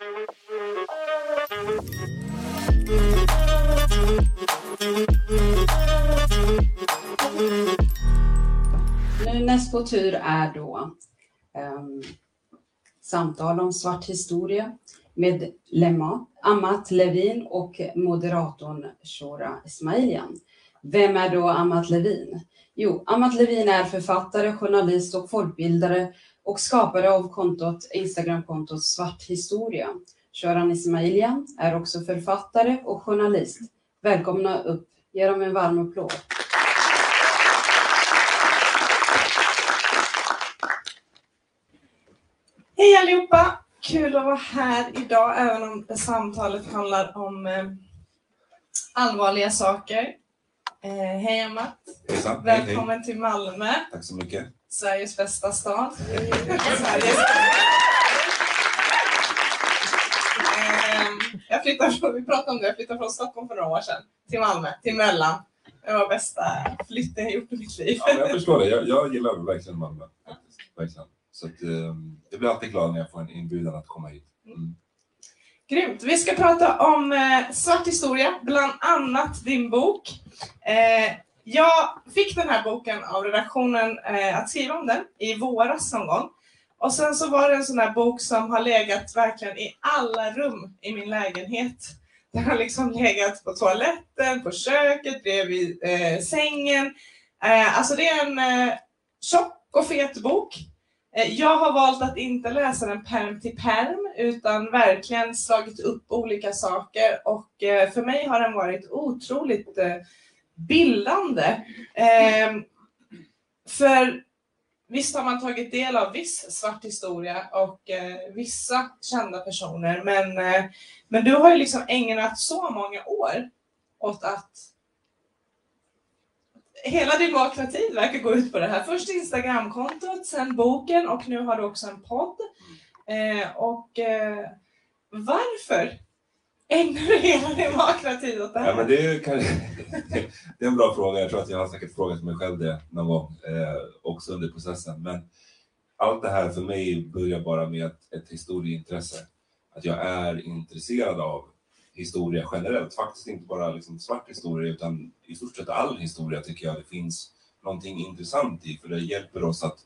Nu näst på tur är då um, samtal om svart historia med Lema, Amat Levin och moderatorn Shora Ismailian. Vem är då Amat Levin? Jo, Amat Levin är författare, journalist och folkbildare och skapare av kontot, Instagramkontot Svart historia. Shoran Ismailian är också författare och journalist. Välkomna upp. Ge dem en varm applåd. Hej allihopa! Kul att vara här idag, även om samtalet handlar om eh, allvarliga saker. Eh, hej Amat! Hejsan, Välkommen hej, hej. till Malmö, Tack så mycket. Sveriges bästa stad. Sveriges... Eh, jag flyttade från, vi pratade om det, jag flyttade från Stockholm för några år sedan till Malmö, till Möllan. Det var bästa flytten jag gjort i mitt liv. Ja, men jag förstår det. Jag, jag gillar verkligen Malmö. Verkligen. Så att, eh, jag blir alltid glad när jag får en inbjudan att komma hit. Mm. Grymt! Vi ska prata om eh, svart historia, bland annat din bok. Eh, jag fick den här boken av redaktionen eh, att skriva om den i våras någon gång. Och sen så var det en sån här bok som har legat verkligen i alla rum i min lägenhet. Den har liksom legat på toaletten, på köket, bredvid eh, sängen. Eh, alltså det är en eh, tjock och fet bok. Eh, Jag har valt att inte läsa den perm till perm utan verkligen slagit upp olika saker och eh, för mig har den varit otroligt eh, bildande. Eh, För visst har man tagit del av viss svart historia och eh, vissa kända personer men, eh, men du har ju liksom ägnat så många år åt att Hela din vakna tid verkar gå ut på det här. Först Instagramkontot, sen boken och nu har du också en podd. Eh, och eh, varför ägnar du hela din vakna tid åt det här? Ja, men det, är, kan, det är en bra fråga. Jag tror att jag har säkert frågat mig själv det någon gång eh, också under processen. Men allt det här för mig börjar bara med ett, ett historieintresse. Att jag är intresserad av historia generellt. Faktiskt inte bara liksom svart historia utan i stort sett all historia tycker jag det finns någonting intressant i. För det hjälper oss att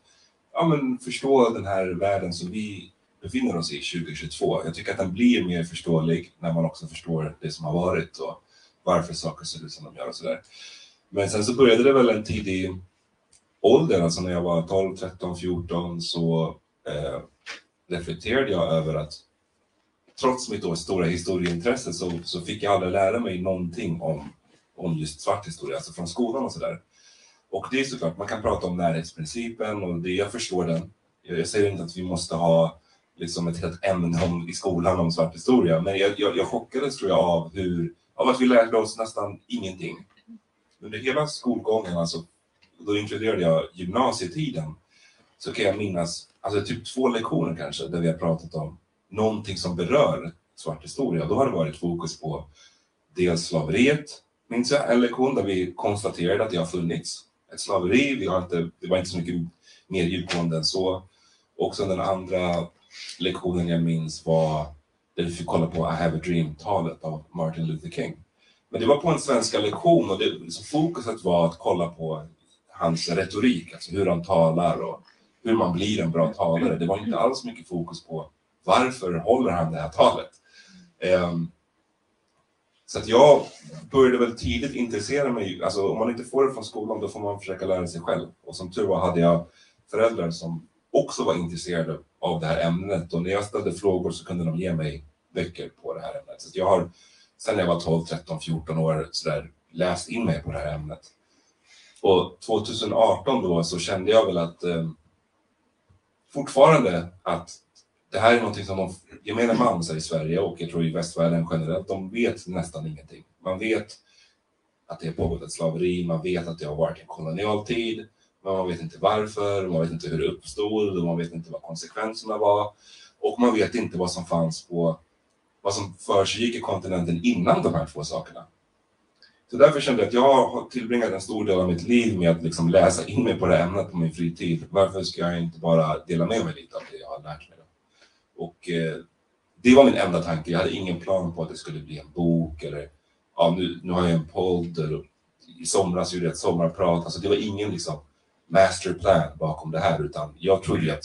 ja, men förstå den här världen som vi befinner oss i 2022. Jag tycker att den blir mer förståelig när man också förstår det som har varit och varför saker ser ut som de gör och sådär. Men sen så började det väl en tidig ålder, alltså när jag var 12, 13, 14 så eh, reflekterade jag över att trots mitt då stora historieintresse så, så fick jag aldrig lära mig någonting om, om just svart historia, alltså från skolan och sådär. Och det är såklart, man kan prata om närhetsprincipen och det, jag förstår den. Jag, jag säger inte att vi måste ha liksom ett helt ämne om, i skolan om svart historia, men jag, jag, jag chockades tror jag av hur, av att vi lärde oss nästan ingenting. Under hela skolgången, alltså, då inkluderade jag gymnasietiden, så kan jag minnas, alltså typ två lektioner kanske, där vi har pratat om någonting som berör svart historia. Då har det varit fokus på dels slaveriet, minns jag, en lektion där vi konstaterade att det har funnits ett slaveri. Vi har inte, det var inte så mycket mer djupgående än så. Och sen den andra lektionen jag minns var där vi fick kolla på I have a dream-talet av Martin Luther King. Men det var på en svenska lektion och det, liksom, fokuset var att kolla på hans retorik, alltså hur han talar och hur man blir en bra talare. Det var inte alls mycket fokus på varför håller han det här talet? Um, så att jag började väl tidigt intressera mig, alltså om man inte får det från skolan då får man försöka lära sig själv. Och som tur var hade jag föräldrar som också var intresserade av det här ämnet och när jag ställde frågor så kunde de ge mig böcker på det här ämnet. Så jag har sedan jag var 12, 13, 14 år sådär läst in mig på det här ämnet. Och 2018 då så kände jag väl att eh, fortfarande att det här är någonting som de gemene man i Sverige och jag tror i västvärlden generellt, de vet nästan ingenting. Man vet att det har pågått ett slaveri, man vet att det har varit en kolonialtid, men man vet inte varför, man vet inte hur det uppstod och man vet inte vad konsekvenserna var. Och man vet inte vad som fanns på, vad som försiggick i kontinenten innan de här två sakerna. Så därför kände jag att jag har tillbringat en stor del av mitt liv med att liksom läsa in mig på det här ämnet på min fritid. Varför ska jag inte bara dela med mig lite av det jag har lärt mig? Då? Och eh, det var min enda tanke. Jag hade ingen plan på att det skulle bli en bok eller ja, nu, nu har jag en podd. Eller, I somras gjorde jag ett sommarprat. Alltså, det var ingen liksom, masterplan bakom det här utan jag trodde att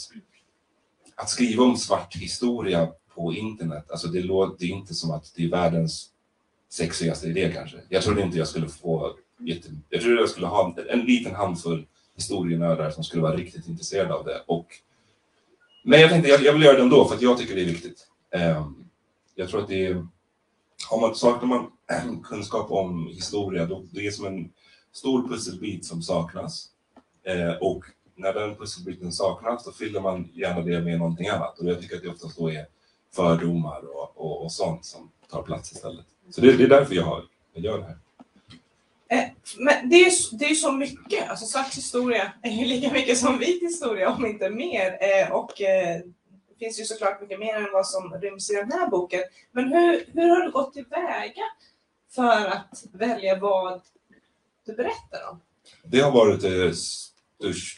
att skriva om svart historia på internet, alltså det låter inte som att det är världens sexigaste idé kanske. Jag trodde inte jag skulle få jätte... Jag trodde jag skulle ha en liten handfull historienördar som skulle vara riktigt intresserade av det. Och... Men jag tänkte jag, jag vill göra det ändå för att jag tycker det är viktigt. Um, jag tror att det är... Om man, saknar man kunskap om historia, då det är som en stor pusselbit som saknas. Eh, och när den pusselbiten saknas, då fyller man gärna det med någonting annat. Och jag tycker att det oftast då är fördomar och, och, och sånt som tar plats istället. Så det, det är därför jag, har, jag gör det här. Eh, men det är, ju, det är så mycket, alltså svart historia är ju lika mycket som vit historia om inte mer. Eh, och eh, det finns ju såklart mycket mer än vad som ryms i den här boken. Men hur, hur har du gått tillväga för att välja vad du berättar om? Det har varit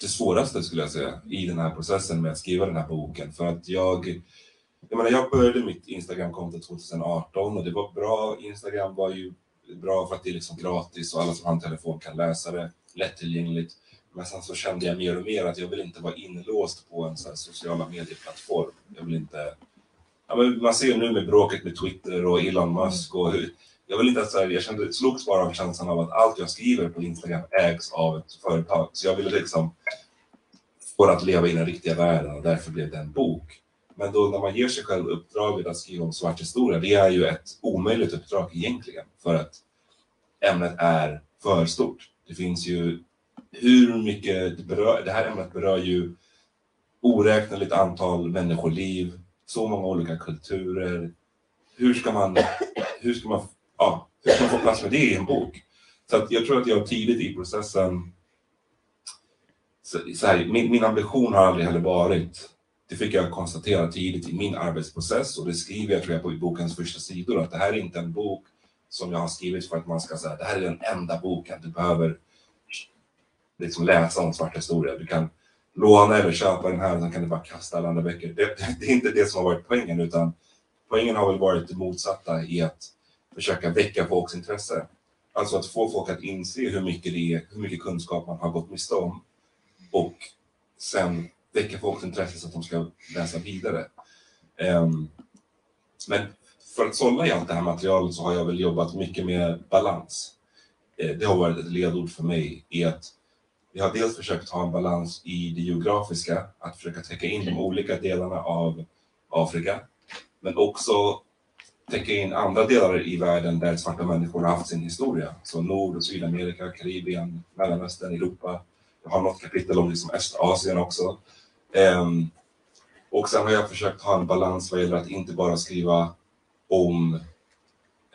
det, svåraste skulle jag säga i den här processen med att skriva den här boken. För att jag jag menar, jag började mitt Instagramkonto 2018 och det var bra. Instagram var ju bra för att det är liksom gratis och alla som har en telefon kan läsa det lättillgängligt. Men sen så kände jag mer och mer att jag vill inte vara inlåst på en sån sociala medieplattform. Jag vill inte... Ja, men man ser nu med bråket med Twitter och Elon Musk och hur, jag vill inte att så här, jag kände, slogs bara av känslan av att allt jag skriver på Instagram ägs av ett företag. Så jag ville liksom få det att leva i den riktiga världen och därför blev det en bok. Men då när man ger sig själv uppdraget att skriva om svart historia, det är ju ett omöjligt uppdrag egentligen för att ämnet är för stort. Det finns ju hur mycket det berör, det här ämnet berör ju oräkneligt antal människoliv, så många olika kulturer. Hur ska man, hur ska man, ja, hur ska man få plats med det i en bok? Så att jag tror att jag tidigt i processen, så, så här, min, min ambition har aldrig heller varit det fick jag konstatera tidigt i min arbetsprocess och det skriver jag tror jag på i bokens första sidor att det här är inte en bok som jag har skrivit för att man ska säga det här är den enda boken du behöver liksom läsa om svart historia. Du kan låna eller köpa den här och sen kan du bara kasta alla andra böcker. Det, det, är inte det som har varit poängen utan poängen har väl varit det motsatta i att försöka väcka folks intresse. Alltså att få folk att inse hur mycket, det är, hur mycket kunskap man har gått miste om och sen väcka folks intresse så att de ska läsa vidare. Um, men för att sålla i allt det här materialet så har jag väl jobbat mycket med balans. Eh, det har varit ett ledord för mig i att jag har dels försökt ha en balans i det geografiska, att försöka täcka in de olika delarna av Afrika, men också täcka in andra delar i världen där svarta människor har haft sin historia. Så Nord och Sydamerika, Karibien, Mellanöstern, Europa. Jag har något kapitel om liksom Östasien också. Um, och sen har jag försökt ha en balans vad gäller att inte bara skriva om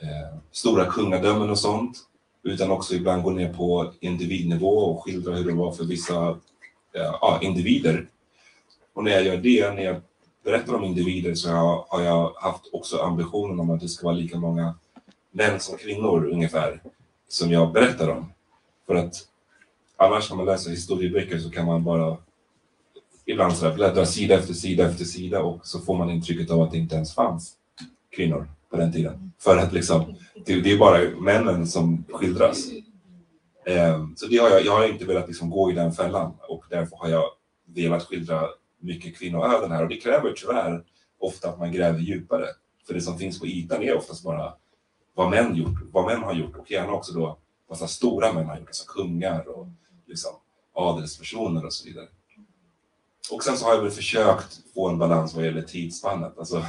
eh, stora kungadömen och sånt, utan också ibland gå ner på individnivå och skildra hur det var för vissa eh, individer. Och när jag gör det, när jag berättar om individer, så har, har jag haft också ambitionen om att det ska vara lika många män som kvinnor ungefär, som jag berättar om. För att annars när man läser historieböcker så kan man bara ibland så bläddra sida efter sida efter sida och så får man intrycket av att det inte ens fanns kvinnor på den tiden. För att liksom, det, det är bara männen som skildras. Ehm, så det har jag, jag har inte velat liksom gå i den fällan och därför har jag velat skildra mycket kvinnoöden här och det kräver tyvärr ofta att man gräver djupare. För det som finns på ytan är oftast bara vad män, gjort, vad män har gjort och gärna också då vad stora män har gjort, alltså kungar och liksom adelspersoner och så vidare. Och sen så har jag väl försökt få en balans vad gäller tidsspannet. Alltså,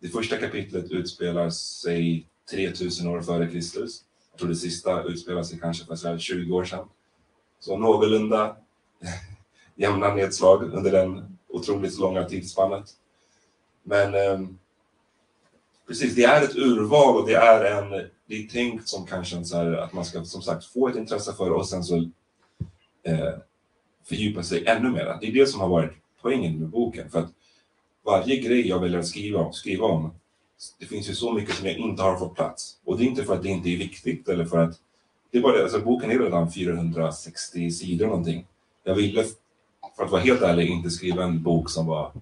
det första kapitlet utspelar sig 3000 år före Kristus. Jag tror det sista utspelar sig kanske för 20 år sedan. Så någorlunda jämna nedslag under den otroligt långa tidsspannet. Men eh, precis, det är ett urval och det är en det är tänkt som kanske så här, att man ska som sagt få ett intresse för och sen så eh, fördjupa sig ännu mer. Det är det som har varit poängen med boken. För att varje grej jag väljer att skriva, skriva om, det finns ju så mycket som jag inte har fått plats. Och det är inte för att det inte är viktigt eller för att det är bara det, alltså boken är redan 460 sidor någonting. Jag ville, för att vara helt ärlig, inte skriva en bok som var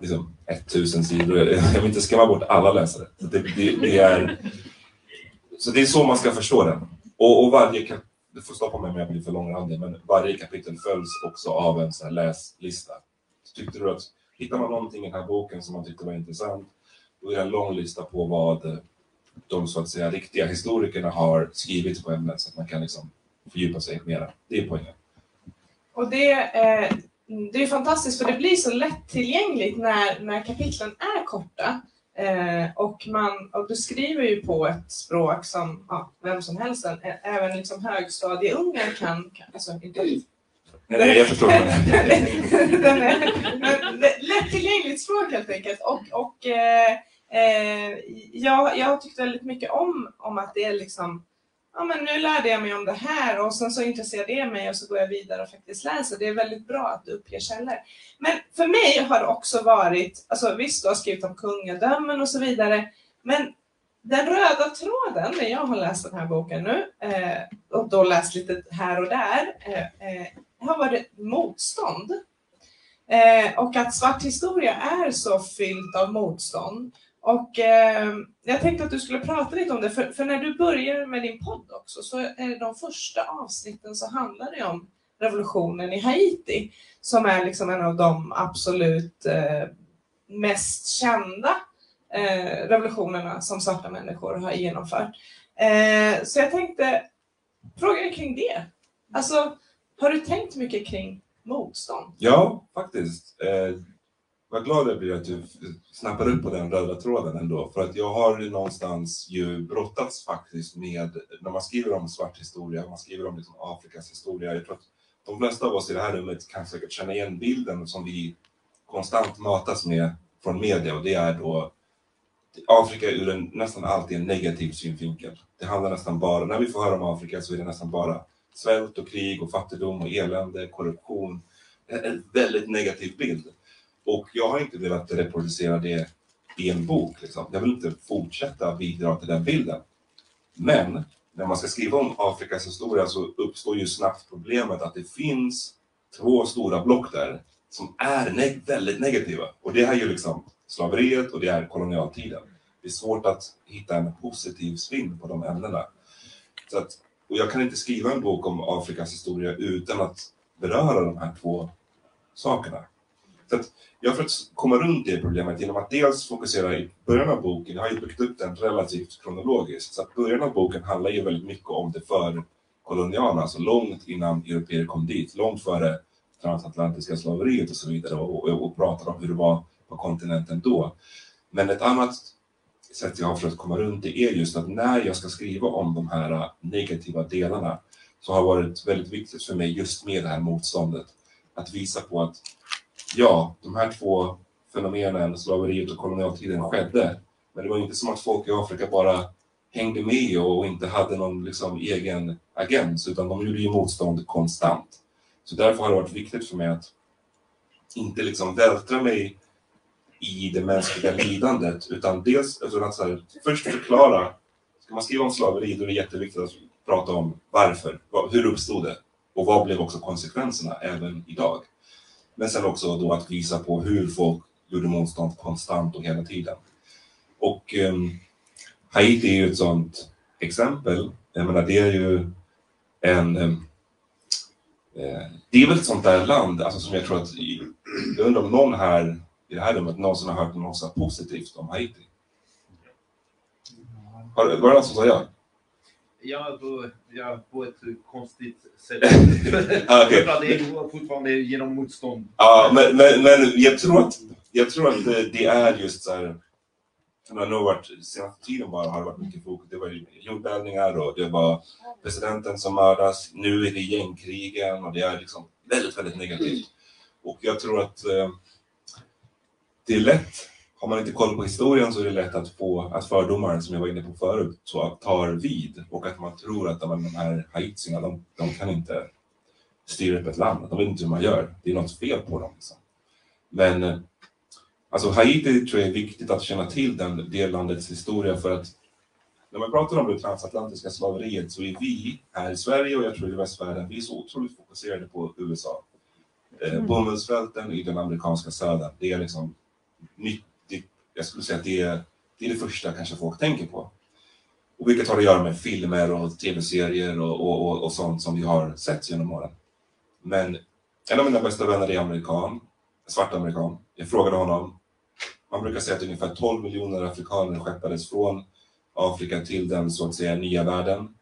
liksom 1000 sidor. Jag vill inte skrämma bort alla läsare. Så det, det, det är, så det är så man ska förstå den. Och, och varje kap, du får stoppa mig om jag blir för långrandig, men varje kapitel följs också av en sån här läslista. Tyckte du att, hittar man någonting i den här boken som man tyckte var intressant, då är det en lång lista på vad de så att säga riktiga historikerna har skrivit på ämnet så att man kan liksom fördjupa sig mera. Det är poängen. Och det, eh, det är fantastiskt för det blir så lättillgängligt när, när kapitlen är korta. Eh, och, man, och du skriver ju på ett språk som ja, vem som helst, även liksom högstadieungar kan, kan alltså inte Nej, jag förstår. Den är, lättillgängligt språk helt enkelt. Och, och eh, eh, jag, jag har tyckt väldigt mycket om, om att det är liksom ja men nu lärde jag mig om det här och sen så intresserar det mig och så går jag vidare och faktiskt läser. Det är väldigt bra att du uppger källor. Men för mig har det också varit, alltså visst du har skrivit om kungadömen och så vidare, men den röda tråden när jag har läst den här boken nu eh, och då läst lite här och där eh, eh har varit motstånd. Eh, och att svart historia är så fyllt av motstånd. Och eh, jag tänkte att du skulle prata lite om det, för, för, när du börjar med din podd också så är det de första avsnitten så handlar det om revolutionen i Haiti som är liksom en av de absolut eh, mest kända eh, revolutionerna som svarta människor har genomfört. Eh, så jag tänkte fråga dig kring det. Alltså, har du tänkt mycket kring motstånd? Ja, faktiskt. Eh, vad glad jag blir att du snappar upp på den röda tråden ändå. För att jag har ju någonstans ju brottats faktiskt med, när man skriver om svart historia, man skriver om liksom Afrikas historia. Jag tror att de flesta av oss i det här rummet kan säkert känna igen bilden som vi konstant matas med från media och det är då Afrika ur en nästan alltid en negativ synvinkel. Det handlar nästan bara, när vi får höra om Afrika så är det nästan bara svält och krig och fattigdom och elände, korruption. En väldigt negativ bild. Och jag har inte velat reproducera det i en bok. Liksom. Jag vill inte fortsätta bidra till den bilden. Men när man ska skriva om Afrikas historia så uppstår ju snabbt problemet att det finns två stora block där som är neg väldigt negativa. Och det är ju liksom slaveriet och det är kolonialtiden. Det är svårt att hitta en positiv spin på de ämnena. Så att, och jag kan inte skriva en bok om Afrikas historia utan att beröra de här två sakerna. Så att jag har försökt komma runt det problemet genom att dels fokusera i början av boken, jag har ju byggt upp den relativt kronologiskt, så att början av boken handlar ju väldigt mycket om det förkoloniala, alltså långt innan europeer kom dit, långt före transatlantiska slaveriet och så vidare och, och, och pratar om hur det var på kontinenten då. Men ett annat sätt jag har försökt komma runt det är just att när jag ska skriva om de här negativa delarna så har det varit väldigt viktigt för mig just med det här motståndet att visa på att ja, de här två fenomenen, slaveriet och kolonialtiden, skedde. Men det var inte som att folk i Afrika bara hängde med och inte hade någon liksom, egen agens, utan de gjorde ju motstånd konstant. Så därför har det varit viktigt för mig att inte liksom vältra mig i det mänskliga lidandet, utan dels alltså att så här, först förklara. Ska man skriva om slaveri, då är det jätteviktigt att prata om varför, hur uppstod det och vad blev också konsekvenserna även idag? Men sen också då att visa på hur folk gjorde motstånd konstant och hela tiden. Och um, Haiti är ju ett sådant exempel. Jag menar, det är ju en... Um, det är väl ett sånt där land, alltså som jag tror att, jag undrar om någon här i det här rummet någonsin har hört något positivt om Haiti? Har, var det någon som sa ja? Ja, på, ja, på ett konstigt sätt. ah, okay. det är fortfarande genom motstånd. Ja, men, men, men jag, tror att, jag tror att det är just så här. Det har nog varit, senaste tiden bara har det varit mycket fokus. Det var jordbävningar och det var presidenten som mördas. Nu är det gängkrigen och det är liksom väldigt, väldigt negativt. Och jag tror att eh, det är lätt har man inte koll på historien så är det lätt att få att fördomar, som jag var inne på förut, så tar vid och att man tror att de, här haitierna, de, de kan inte styra upp ett land. De vet inte hur man gör. Det är något fel på dem. Liksom. Men eh, alltså Haiti tror jag är viktigt att känna till den, det landets historia för att när man pratar om det transatlantiska slaveriet så är vi här i Sverige och jag tror i västvärlden, vi är så otroligt fokuserade på USA. Eh, mm. Bomullsfälten i den amerikanska södern, det är liksom. Jag skulle säga att det är, det är det första kanske folk tänker på. Och vilket har att göra med filmer och tv-serier och, och, och, och sånt som vi har sett genom åren. Men en av mina bästa vänner är amerikan, svart amerikan. Jag frågade honom, man brukar säga att ungefär 12 miljoner afrikaner skeppades från Afrika till den så att säga nya världen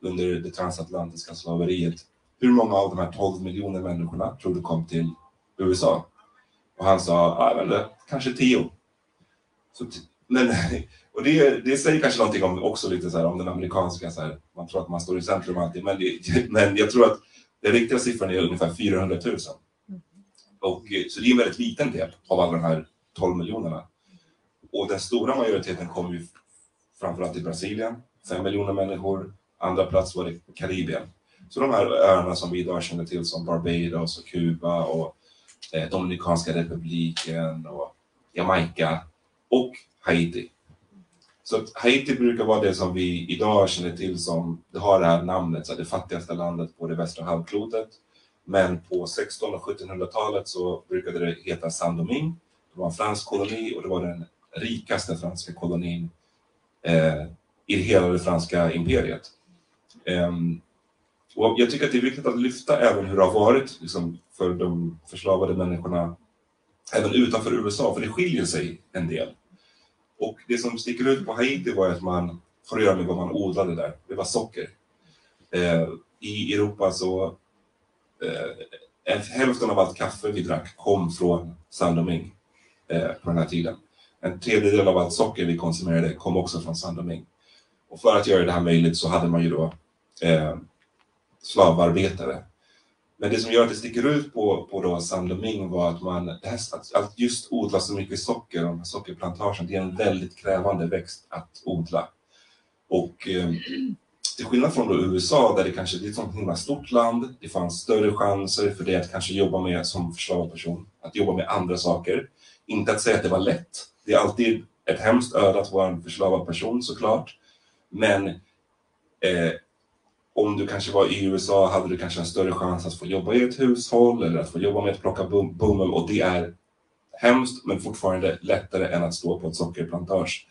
under det transatlantiska slaveriet. Hur många av de här 12 miljoner människorna tror du kom till USA? Och han sa, jag vet inte, kanske 10. Så men, och det, det säger kanske någonting om också lite så här, om den amerikanska, så här, man tror att man står i centrum alltid, men, det, men jag tror att den riktiga siffran är ungefär 400 000. Och, eh, så det är en väldigt liten del av alla de här 12 miljonerna. Och den stora majoriteten kom ju framförallt i Brasilien, 5 miljoner människor. Andra plats var det Karibien. Så de här öarna som vi idag känner till som Barbados och Kuba och eh, Dominikanska republiken och Jamaica och Haiti. Så att Haiti brukar vara det som vi idag känner till som, det har det här namnet, så det fattigaste landet på det västra halvklotet. Men på 1600 och 1700-talet så brukade det heta Saint-Domingue. Det var en fransk koloni och det var den rikaste franska kolonin eh, i hela det franska imperiet. Ehm, och jag tycker att det är viktigt att lyfta även hur det har varit liksom, för de förslavade människorna även utanför USA, för det skiljer sig en del. Och det som sticker ut på Haiti var att man har att göra med vad man odlade där. Det var socker. Eh, I Europa så eh, hälften av allt kaffe vi drack kom från San Domingue eh, på den här tiden. En tredjedel av allt socker vi konsumerade kom också från San Domingue. Och för att göra det här möjligt så hade man ju då eh, slavarbetare. Men det som gör att det sticker ut på, på då San Domingo var att man, här, att, att just odla så mycket socker, de här sockerplantagen, det är en väldigt krävande växt att odla. Och eh, till skillnad från då USA där det kanske är ett sånt himla stort land, det fanns större chanser för det att kanske jobba med som förslavad person, att jobba med andra saker. Inte att säga att det var lätt. Det är alltid ett hemskt öde att vara en förslavad person såklart. Men eh, om du kanske var i USA hade du kanske en större chans att få jobba i ett hushåll eller att få jobba med att plocka bom- bomull och det är hemskt men fortfarande lättare än att stå på ett sockerplantage.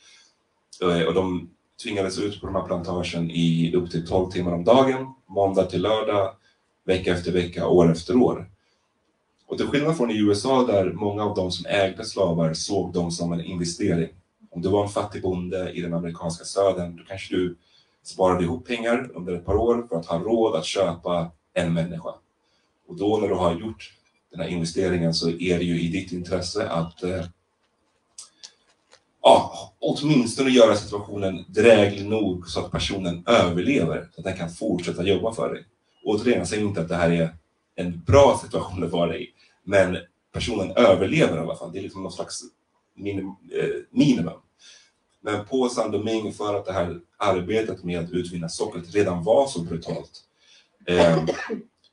Eh, och de tvingades ut på de här plantagen i upp till 12 timmar om dagen, måndag till lördag, vecka efter vecka, år efter år. Och till skillnad från i USA där många av de som ägde slavar såg dem som en investering. Om du var en fattig bonde i den amerikanska södern, då kanske du sparade ihop pengar under ett par år för att ha råd att köpa en människa. Och då när du har gjort den här investeringen så är det ju i ditt intresse att eh, ja, åtminstone göra situationen dräglig nog så att personen överlever, så att den kan fortsätta jobba för dig. Återigen, jag säger inte att det här är en bra situation att vara i, men personen överlever i alla fall. Det är liksom någon slags minim, eh, minimum. Men på San Domingo för att det här arbetet med att utvinna sockret redan var så brutalt, eh,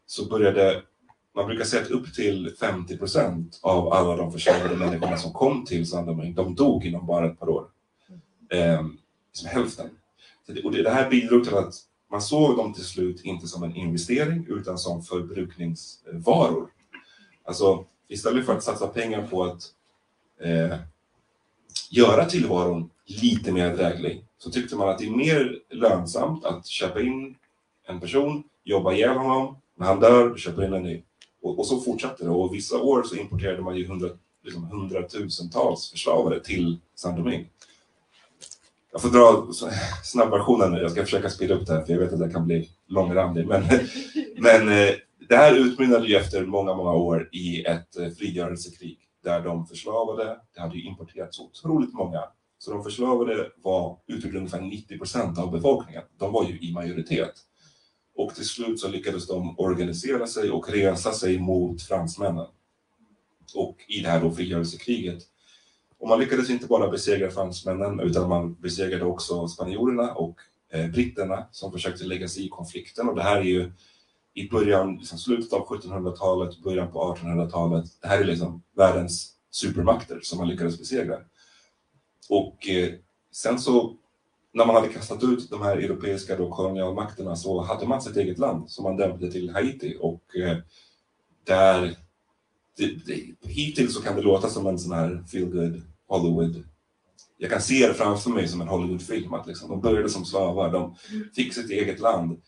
så började, man brukar säga att upp till 50 procent av alla de försörjade människorna som kom till San Domingo, de dog inom bara ett par år. Eh, som hälften. Det, och det, det här bidrog till att man såg dem till slut inte som en investering utan som förbrukningsvaror. Alltså istället för att satsa pengar på att eh, göra tillvaron lite mer dräglig så tyckte man att det är mer lönsamt att köpa in en person, jobba ihjäl honom, när han dör, köpa in en ny. Och, och så fortsatte det och vissa år så importerade man ju hundra, liksom hundratusentals förslavade till Saint-Domingue. Jag får dra snabbversionen nu, jag ska försöka speeda upp det här för jag vet att det kan bli långrandig. Men, men eh, det här utmynnade ju efter många, många år i ett eh, frigörelsekrig där de förslavade, det hade ju importerats så otroligt många, så de förslavade var utgjorde ungefär 90 procent av befolkningen. De var ju i majoritet. Och till slut så lyckades de organisera sig och resa sig mot fransmännen. Och i det här då frigörelsekriget. Och man lyckades inte bara besegra fransmännen utan man besegrade också spanjorerna och eh, britterna som försökte lägga sig i konflikten. Och det här är ju i början, liksom slutet av 1700-talet, början på 1800-talet. Det här är liksom världens supermakter som man lyckades besegra. Och eh, sen så när man hade kastat ut de här europeiska då, kolonialmakterna så hade man sitt eget land som man dämpade till Haiti och eh, där det, det, hittills så kan det låta som en sån här feel good Hollywood. Jag kan se det framför mig som en Hollywoodfilm. Att liksom, de började som slavar, de fick sitt eget land.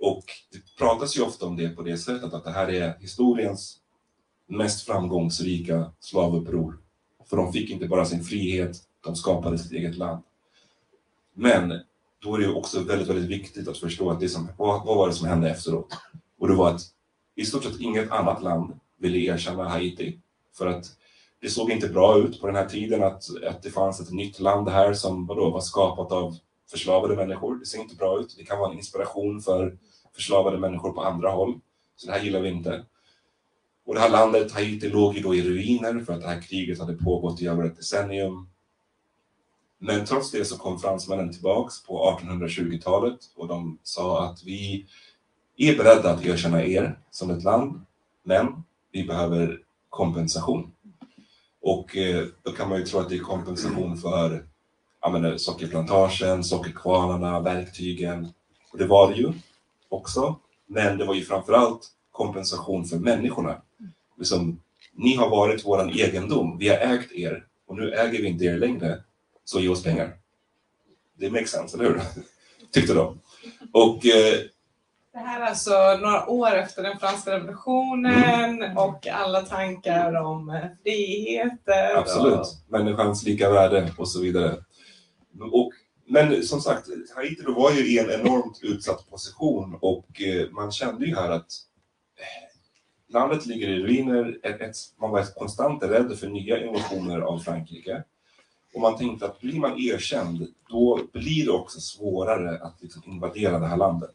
Och det pratas ju ofta om det på det sättet att det här är historiens mest framgångsrika slavuppror. För de fick inte bara sin frihet, de skapade sitt eget land. Men då är det också väldigt, väldigt viktigt att förstå att det som, vad, vad var det som hände efteråt? Och det var att i stort sett inget annat land ville erkänna Haiti. För att det såg inte bra ut på den här tiden att, att det fanns ett nytt land här som vadå, var skapat av förslavade människor. Det ser inte bra ut. Det kan vara en inspiration för förslavade människor på andra håll. Så det här gillar vi inte. Och det här landet, Haiti, låg ju då i ruiner för att det här kriget hade pågått i över ett decennium. Men trots det så kom fransmännen tillbaks på 1820-talet och de sa att vi är beredda att erkänna er som ett land, men vi behöver kompensation. Och eh, då kan man ju tro att det är kompensation för menar, eh, sockerplantagen, sockerkvarnarna, verktygen. Och det var det ju också. Men det var ju framförallt kompensation för människorna. Liksom, ni har varit vår egendom, vi har ägt er och nu äger vi inte er längre, så ge oss pengar. Det makes sense, eller hur? Tyckte de. Och eh, Det här är alltså några år efter den franska revolutionen och alla tankar om friheter. Och... Absolut, människans lika värde och så vidare. Och, men som sagt, Haiti var ju i en enormt utsatt position och eh, man kände ju här att eh, landet ligger i ruiner, ett, ett, man var konstant rädd för nya invasioner av Frankrike. Och man tänkte att blir man erkänd, då blir det också svårare att liksom invadera det här landet.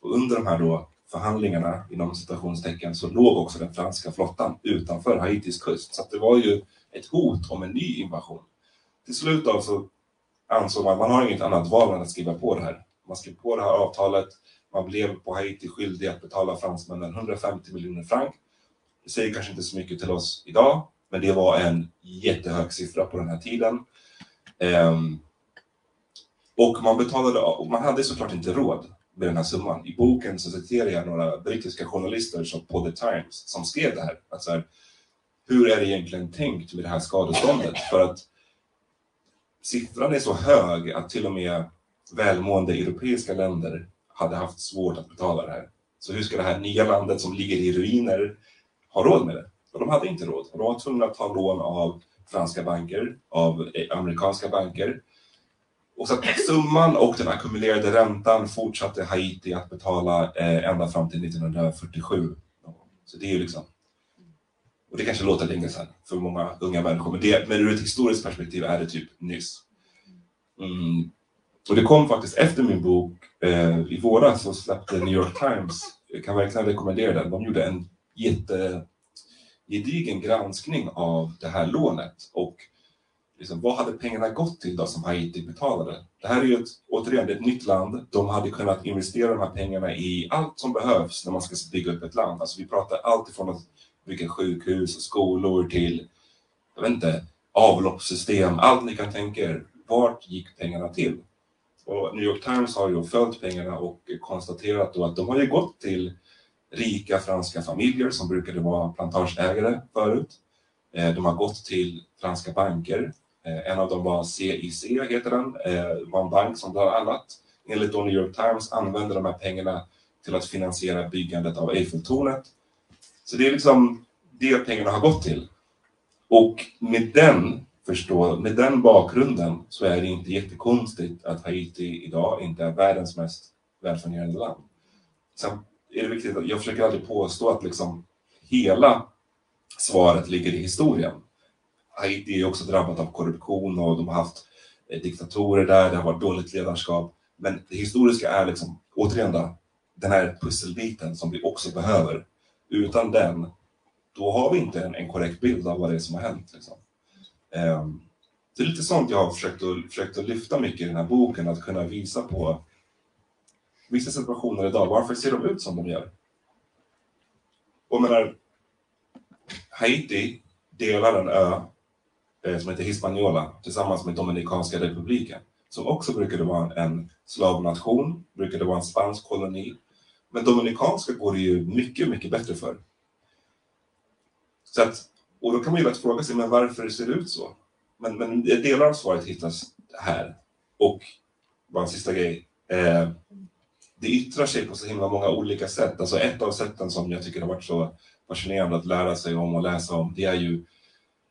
Och under de här då förhandlingarna, inom citationstecken, så låg också den franska flottan utanför Haitis kust. Så att det var ju ett hot om en ny invasion. Till slut då så ansåg man, att man har inget annat val än att skriva på det här. Man skrev på det här avtalet, man blev på Haiti skyldig att betala fransmännen 150 miljoner franc. Det säger kanske inte så mycket till oss idag, men det var en jättehög siffra på den här tiden. Ehm, och man betalade, och man hade såklart inte råd med den här summan. I boken så citerar jag några brittiska journalister som på The Times som skrev det här. Att så här hur är det egentligen tänkt med det här skadeståndet? För att siffran är så hög att till och med välmående europeiska länder hade haft svårt att betala det här. Så hur ska det här nya landet som ligger i ruiner ha råd med det? Men de hade inte råd. De var tvungna att ta lån av franska banker, av eh, amerikanska banker. Och så att summan och den ackumulerade räntan fortsatte Haiti att betala eh, ända fram till 1947. Så det är ju liksom och det kanske låter länge sedan för många unga människor, men, det, men ur ett historiskt perspektiv är det typ nyss. Mm. Och det kom faktiskt efter min bok, eh, i våras så släppte New York Times, jag kan verkligen rekommendera den, de gjorde en jätte gedigen granskning av det här lånet och liksom, vad hade pengarna gått till då som Haiti betalade? Det här är ju ett, återigen ett nytt land. De hade kunnat investera de här pengarna i allt som behövs när man ska bygga upp ett land. Alltså vi pratar allt ifrån att bygga sjukhus och skolor till, jag vet inte, avloppssystem, allt ni kan tänka er. Vart gick pengarna till? Och New York Times har ju följt pengarna och konstaterat då att de har ju gått till rika franska familjer som brukade vara plantageägare förut. Eh, de har gått till franska banker. Eh, en av dem var CIC, heter den, Det var en bank som bland annat, enligt New York Times, använde de här pengarna till att finansiera byggandet av Eiffeltornet så det är liksom det pengarna har gått till. Och med den, förstå, med den bakgrunden så är det inte jättekonstigt att Haiti idag inte är världens mest välfungerande land. Sen är det viktigt att jag försöker aldrig påstå att liksom hela svaret ligger i historien. Haiti är också drabbat av korruption och de har haft eh, diktatorer där, det har varit dåligt ledarskap. Men det historiska är liksom, återigen då, den här pusselbiten som vi också behöver utan den, då har vi inte en, en korrekt bild av vad det är som har hänt. Liksom. Um, det är lite sånt jag har försökt att, försökt att lyfta mycket i den här boken, att kunna visa på vissa situationer idag, varför ser de ut som de gör? Och menar, Haiti delar en ö eh, som heter Hispaniola tillsammans med Dominikanska republiken, som också brukade vara en slavnation, brukade vara en spansk koloni, men Dominikanska går det ju mycket, mycket bättre för. Så att, och då kan man ju lätt fråga sig, men varför ser det ut så? Men, men delar av svaret hittas här. Och bara en sista grej. Eh, det yttrar sig på så himla många olika sätt. Alltså ett av sätten som jag tycker har varit så fascinerande att lära sig om och läsa om, det är ju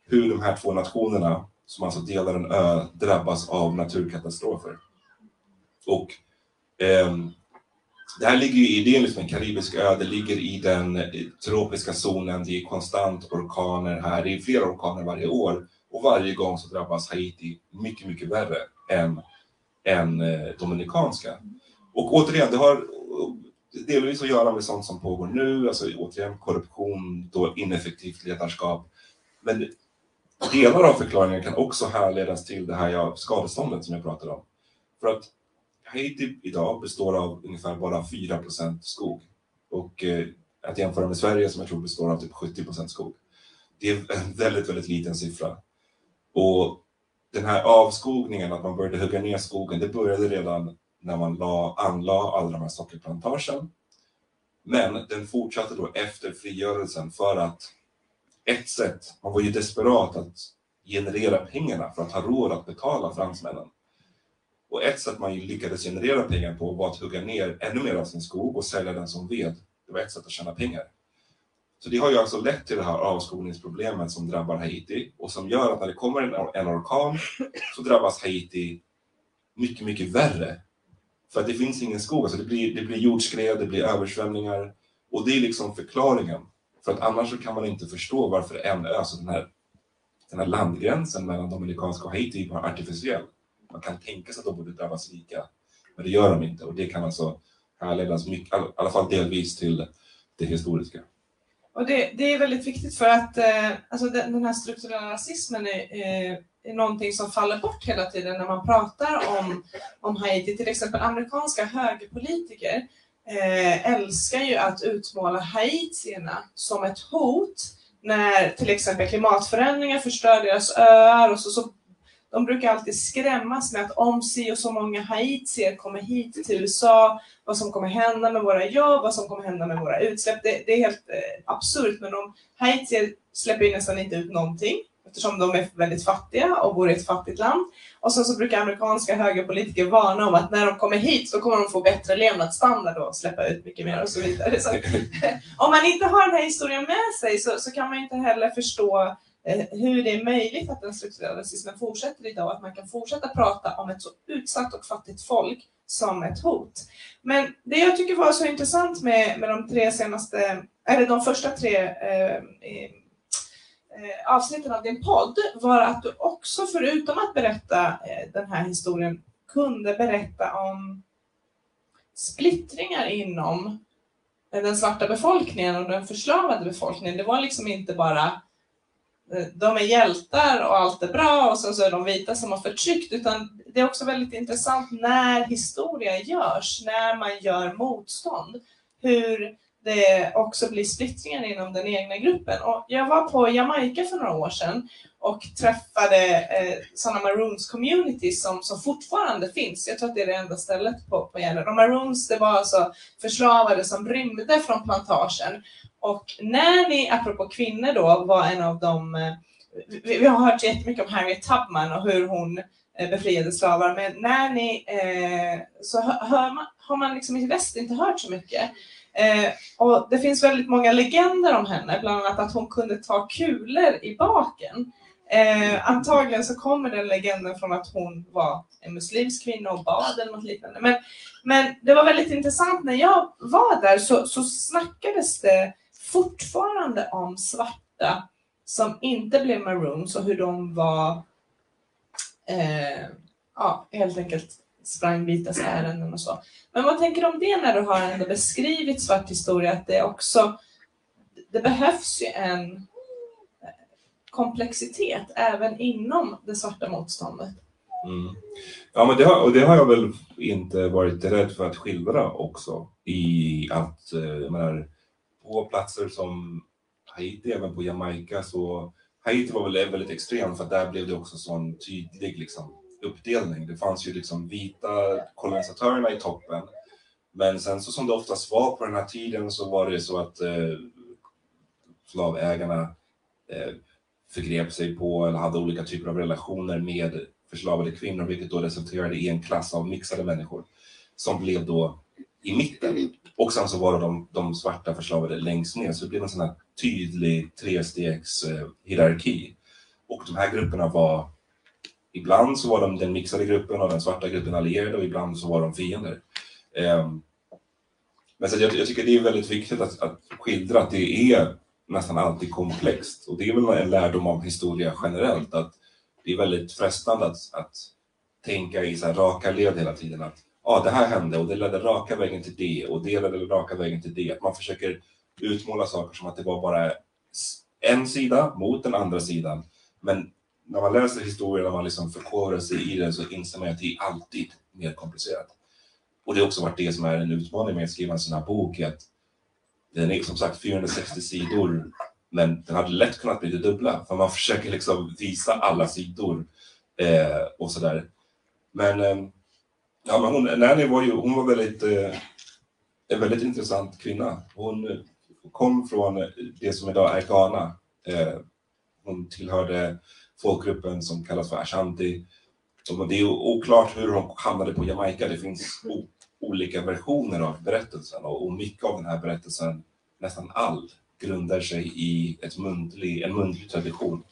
hur de här två nationerna, som alltså delar en ö, drabbas av naturkatastrofer. Och eh, det här ligger ju i, det är liksom en karibisk ö, det ligger i den eh, tropiska zonen, det är konstant orkaner här, det är flera orkaner varje år och varje gång så drabbas Haiti mycket, mycket värre än, än eh, Dominikanska. Och återigen, det har delvis att göra med sånt som pågår nu, alltså återigen korruption, då ineffektivt ledarskap. Men delar av förklaringen kan också härledas till det här skadeståndet som jag pratade om. För att Haiti idag består av ungefär bara 4% skog. Och eh, att jämföra med Sverige som jag tror består av typ 70% skog. Det är en väldigt, väldigt liten siffra. Och den här avskogningen, att man började hugga ner skogen, det började redan när man la, anlade alla de här sockerplantagen. Men den fortsatte då efter frigörelsen för att ett sätt, man var ju desperat att generera pengarna för att ha råd att betala fransmännen. Och ett sätt man lyckades generera pengar på var att hugga ner ännu mer av sin skog och sälja den som ved. Det var ett sätt att tjäna pengar. Så det har ju alltså lett till det här avskogningsproblemet som drabbar Haiti och som gör att när det kommer en, en orkan så drabbas Haiti mycket, mycket värre. För att det finns ingen skog, alltså det blir, det blir jordskred, det blir översvämningar och det är liksom förklaringen. För att annars så kan man inte förstå varför en ö, alltså den här, den här landgränsen mellan Dominikanska och Haiti är artificiell. Man kan tänka sig att de borde drabbas lika, men det gör de inte och det kan alltså härledas, mycket, i alla fall delvis till det historiska. Och det, det är väldigt viktigt för att eh, alltså den, den här strukturella rasismen är, eh, någonting som faller bort hela tiden när man pratar om, om Haiti. Till exempel amerikanska högerpolitiker eh, älskar ju att utmåla haitierna som ett hot när till exempel klimatförändringar förstör deras öar och så, så de brukar alltid skrämmas med att om si och så många haitier kommer hit till USA, vad som kommer hända med våra jobb, vad som kommer hända med våra utsläpp. Det, det är helt eh, absurt, men de haitier släpper ju nästan inte ut någonting eftersom de är väldigt fattiga och bor i ett fattigt land. Och sen så brukar amerikanska högerpolitiker varna om att när de kommer hit så kommer de få bättre levnadsstandard och släppa ut mycket mer och så vidare. Så, om man inte har den här historien med sig så, så kan man inte heller förstå Eh, hur det är möjligt att den strukturella rasismen fortsätter idag, att man kan fortsätta prata om ett så utsatt och fattigt folk som ett hot. Men det jag tycker var så intressant med, med de tre senaste, eller de första tre eh, eh, avsnitten av din podd var att du också, förutom att berätta eh, den här historien, kunde berätta om splittringar inom den svarta befolkningen och den förslavade befolkningen. Det var liksom inte bara eh, de är hjältar och allt är bra och sen så är de vita som har förtryckt. Utan det är också väldigt intressant när historia görs, när man gör motstånd. Hur det också blir splittringar inom den egna gruppen. Och jag var på Jamaica för några år sedan och träffade eh, sådana maroons communities som, som fortfarande finns. Jag tror att det är det enda stället på, på Gällö. De maroons, det var alltså förslavade som rymde från plantagen och när apropå kvinnor då, var en av de eh, vi, vi har hört jättemycket om Harriet Tubman och hur hon eh, befriade slavar, men när ni eh, så hör man, har man liksom i väst inte hört så mycket. Eh, och det finns väldigt många legender om henne, bland annat att hon kunde ta kulor i baken. Eh, antagligen så kommer den legenden från att hon var en muslimsk kvinna och bad eller något liknande. Men, men det var väldigt intressant, när jag var där så, så snackades det fortfarande om svarta som inte blev maroons och hur de var eh, ja, helt enkelt sprang vitas ärenden och så. Men vad tänker du om det när du har ändå beskrivit svart historia, att det också det behövs ju en eh, komplexitet även inom det svarta motståndet. Mm. Ja, men det har, och det har jag väl inte varit rädd för att skildra också i att, eh, jag menar, på platser som Haiti, även på Jamaica, så Haiti var väl väldigt extremt för där blev det också sån tydlig liksom, uppdelning. Det fanns ju liksom vita kolonisatörerna i toppen. Men sen så som det oftast var på den här tiden så var det så att eh, slavägarna eh, förgrep sig på eller hade olika typer av relationer med förslavade kvinnor, vilket då resulterade i en klass av mixade människor som blev då i mitten. Och sen så var det de, de svarta förslavade längst ner, så det blev en sån här tydlig trestegs eh, hierarki. Och de här grupperna var, ibland så var de den mixade gruppen och den svarta gruppen allierade och ibland så var de fiender. Ehm, men så jag, jag, tycker det är väldigt viktigt att, att skildra att det är nästan alltid komplext. Och det är väl en lärdom av historia generellt, att det är väldigt frestande att, att tänka i så här raka led hela tiden. Att ja, det här hände och det ledde raka vägen till det och det ledde raka vägen till det. Att man försöker utmåla saker som att det var bara en sida mot den andra sidan. Men när man läser historien, och man liksom förkovrar sig i den så inser man att det är alltid mer komplicerat. Och det har också varit det som är en utmaning med att skriva en sån här bok, att den är som sagt 460 sidor, men den hade lätt kunnat bli det dubbla, för man försöker liksom visa alla sidor eh, och sådär. Men, eh, ja, men hon, Nanny var ju, hon var väldigt, eh, en väldigt intressant kvinna. Hon kom från det som idag är Ghana. Eh, hon tillhörde folkgruppen som kallas för ashanti. Det är oklart hur hon hamnade på Jamaica. Det finns olika versioner av berättelsen och mycket av den här berättelsen, nästan all, grundar sig i ett muntlig, en muntlig tradition.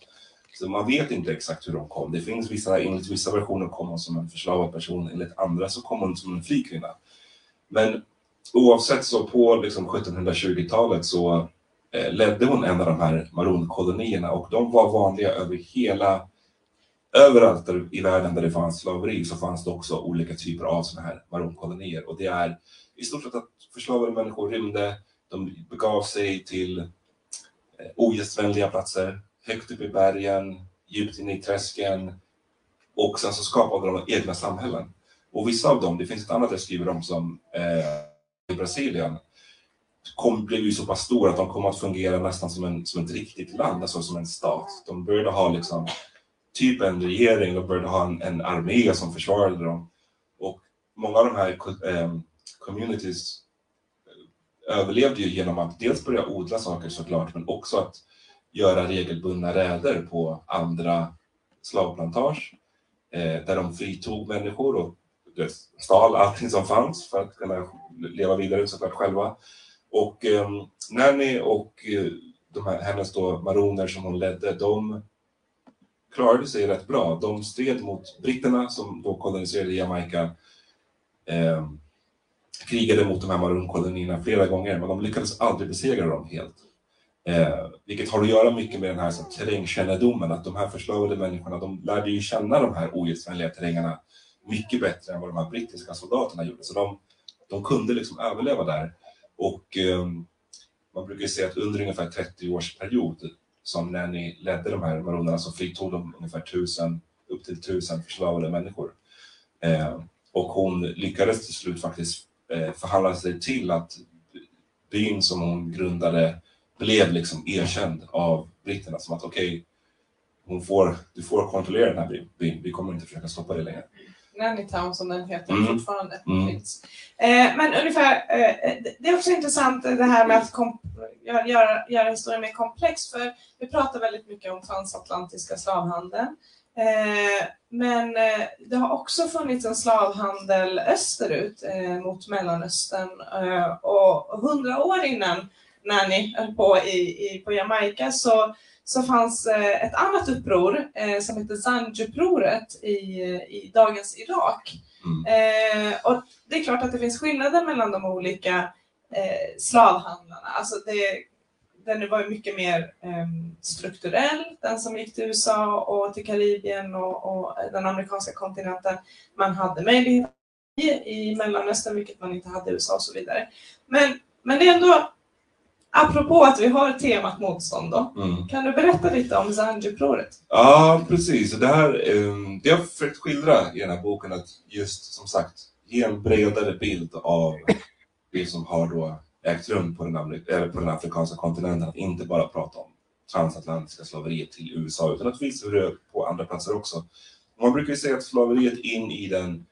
Så man vet inte exakt hur de kom. Det finns vissa, enligt vissa versioner kom hon som en förslavad person, enligt andra så kom hon som en fri kvinna. Men oavsett så på liksom 1720-talet så Eh, ledde hon en av de här maronkolonierna och de var vanliga över hela överallt i världen där det fanns slaveri så fanns det också olika typer av sådana här maronkolonier och det är i stort sett att förslavade människor rymde, de begav sig till eh, ogästvänliga platser, högt upp i bergen, djupt inne i träsken och sen så skapade de egna samhällen. Och vissa av dem, det finns ett annat jag skriver om som eh, i Brasilien, kom, blev ju så pass stora att de kom att fungera nästan som, en, som ett riktigt land, alltså som en stat. De började ha liksom typ en regering, de började ha en, en armé som försvarade dem. Och många av de här ehm, eh, communities överlevde ju genom att dels börja odla saker såklart, men också att göra regelbundna räder på andra slavplantage eh, där de fritog människor och stal allting som fanns för att kunna leva vidare såklart själva. Och eh, Nanny och eh, de här, hennes då maroner som hon ledde, de klarade sig rätt bra. De stred mot britterna som då koloniserade Jamaica. Eh, krigade mot de här maronkolonierna flera gånger, men de lyckades aldrig besegra dem helt. Eh, vilket har att göra mycket med den här terrängkännedomen, att de här förslavade människorna, de lärde ju känna de här ogästvänliga terrängerna mycket bättre än vad de här brittiska soldaterna gjorde. Så de, de kunde liksom överleva där. Och eh, man brukar säga att under ungefär 30 års period som Nanny ledde de här maronerna så fritog de ungefär tusen, upp till tusen förslavade människor. Eh, och hon lyckades till slut faktiskt eh, förhandla sig till att byn som hon grundade blev liksom erkänd av britterna som att okej, okay, får, du får kontrollera den här byn, vi kommer inte försöka stoppa det längre. Nannytown som den heter mm. fortfarande mm. finns. Eh, men ungefär, eh, det är också intressant det här med att göra, göra historien mer komplex för vi pratar väldigt mycket om transatlantiska slavhandeln. Eh, men eh, det har också funnits en slavhandel österut eh, mot Mellanöstern eh, och hundra år innan Nanny höll på i, i, på Jamaica så så fanns eh, ett annat uppror eh, som heter Zanj-upproret i, i dagens Irak. Mm. Eh, och det är klart att det finns skillnader mellan de olika eh, slavhandlarna. Alltså det, den var mycket mer eh, strukturell, den som gick till USA och till Karibien och, och den amerikanska kontinenten. Man hade möjlighet i, i Mellanöstern, vilket man inte hade i USA och så vidare. Men, men det är ändå Apropå att vi har temat motstånd då. Mm. Kan du berätta lite om Zanj-upproret? Ja, precis. Det, här, ehm, det har jag försökt skildra i den här boken, att just som sagt ge en bredare bild av det som har då ägt rum på den, på den afrikanska kontinenten. Att inte bara prata om transatlantiska slaveriet till USA, utan att visa hur det är på andra platser också. Man brukar ju säga att slaveriet in i den